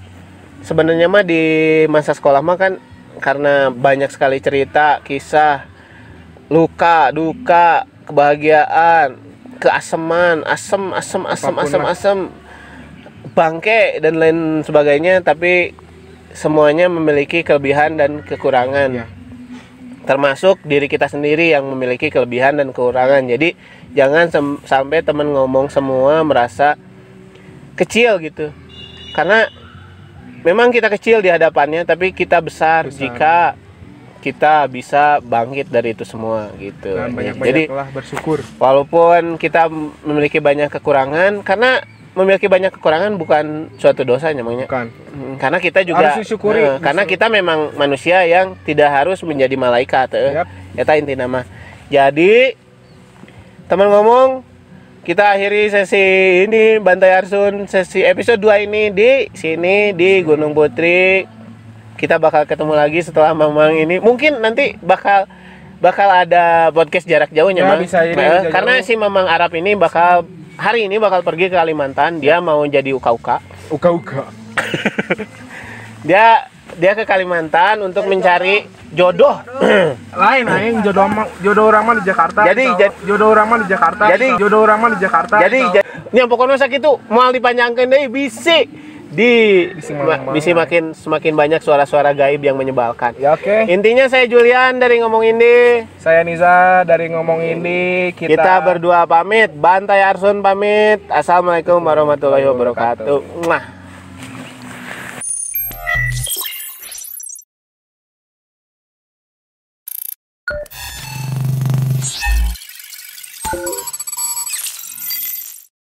A: sebenarnya mah di masa sekolah mah kan karena banyak sekali cerita kisah luka duka kebahagiaan keaseman asem asem asem
B: Apa pun
A: asem
B: lah.
A: asem bangke dan lain sebagainya tapi semuanya memiliki kelebihan dan kekurangan
B: Iya.
A: termasuk diri kita sendiri yang memiliki kelebihan dan kekurangan jadi jangan sampai teman ngomong semua merasa kecil gitu karena memang kita kecil di hadapannya tapi kita besar,
B: Besar.
A: jika kita bisa bangkit dari itu semua gitu
B: dan banyak
A: jadi
B: bersyukur.
A: walaupun kita memiliki banyak kekurangan karena memiliki banyak kekurangan bukan suatu dosa namanya
B: Bukan.
A: Hmm, karena kita juga
B: Harus disyukuri.
A: Eh, karena kita memang manusia yang tidak harus menjadi malaikat eh.
B: Yap.
A: Eta inti nama jadi teman ngomong kita akhiri sesi ini Bantai Arsun sesi episode 2 ini di sini di Gunung Putri kita bakal ketemu lagi setelah Mamang ini mungkin nanti bakal bakal ada podcast jarak jauh
B: Ya,
A: Mang.
B: bisa
A: Eh,
B: jarak
A: karena
B: jauh.
A: si Mamang Arab ini bakal hari ini bakal pergi ke Kalimantan dia mau jadi uka-uka
B: Uka-uka. <laughs>
A: dia dia ke Kalimantan untuk mencari jodoh <coughs>
B: Lain aing jodoh jodoh orang mah di Jakarta.
A: Jadi,
B: jodoh orang mah di Jakarta.
A: Jadi,
B: jodoh orang mah di Jakarta.
A: jadi ini pokoknya sakitu mau dipanjangkan deh bisa di bisi makin semakin banyak suara-suara gaib yang menyebalkan.
B: Ya oke.
A: intinya saya Julian dari ngomong ini
B: Saya Niza dari ngomong ini kita,
A: kita, berdua pamit. Bantai Arsun pamit. Assalamualaikum warahmatullahi wabarakatuh. Mwah.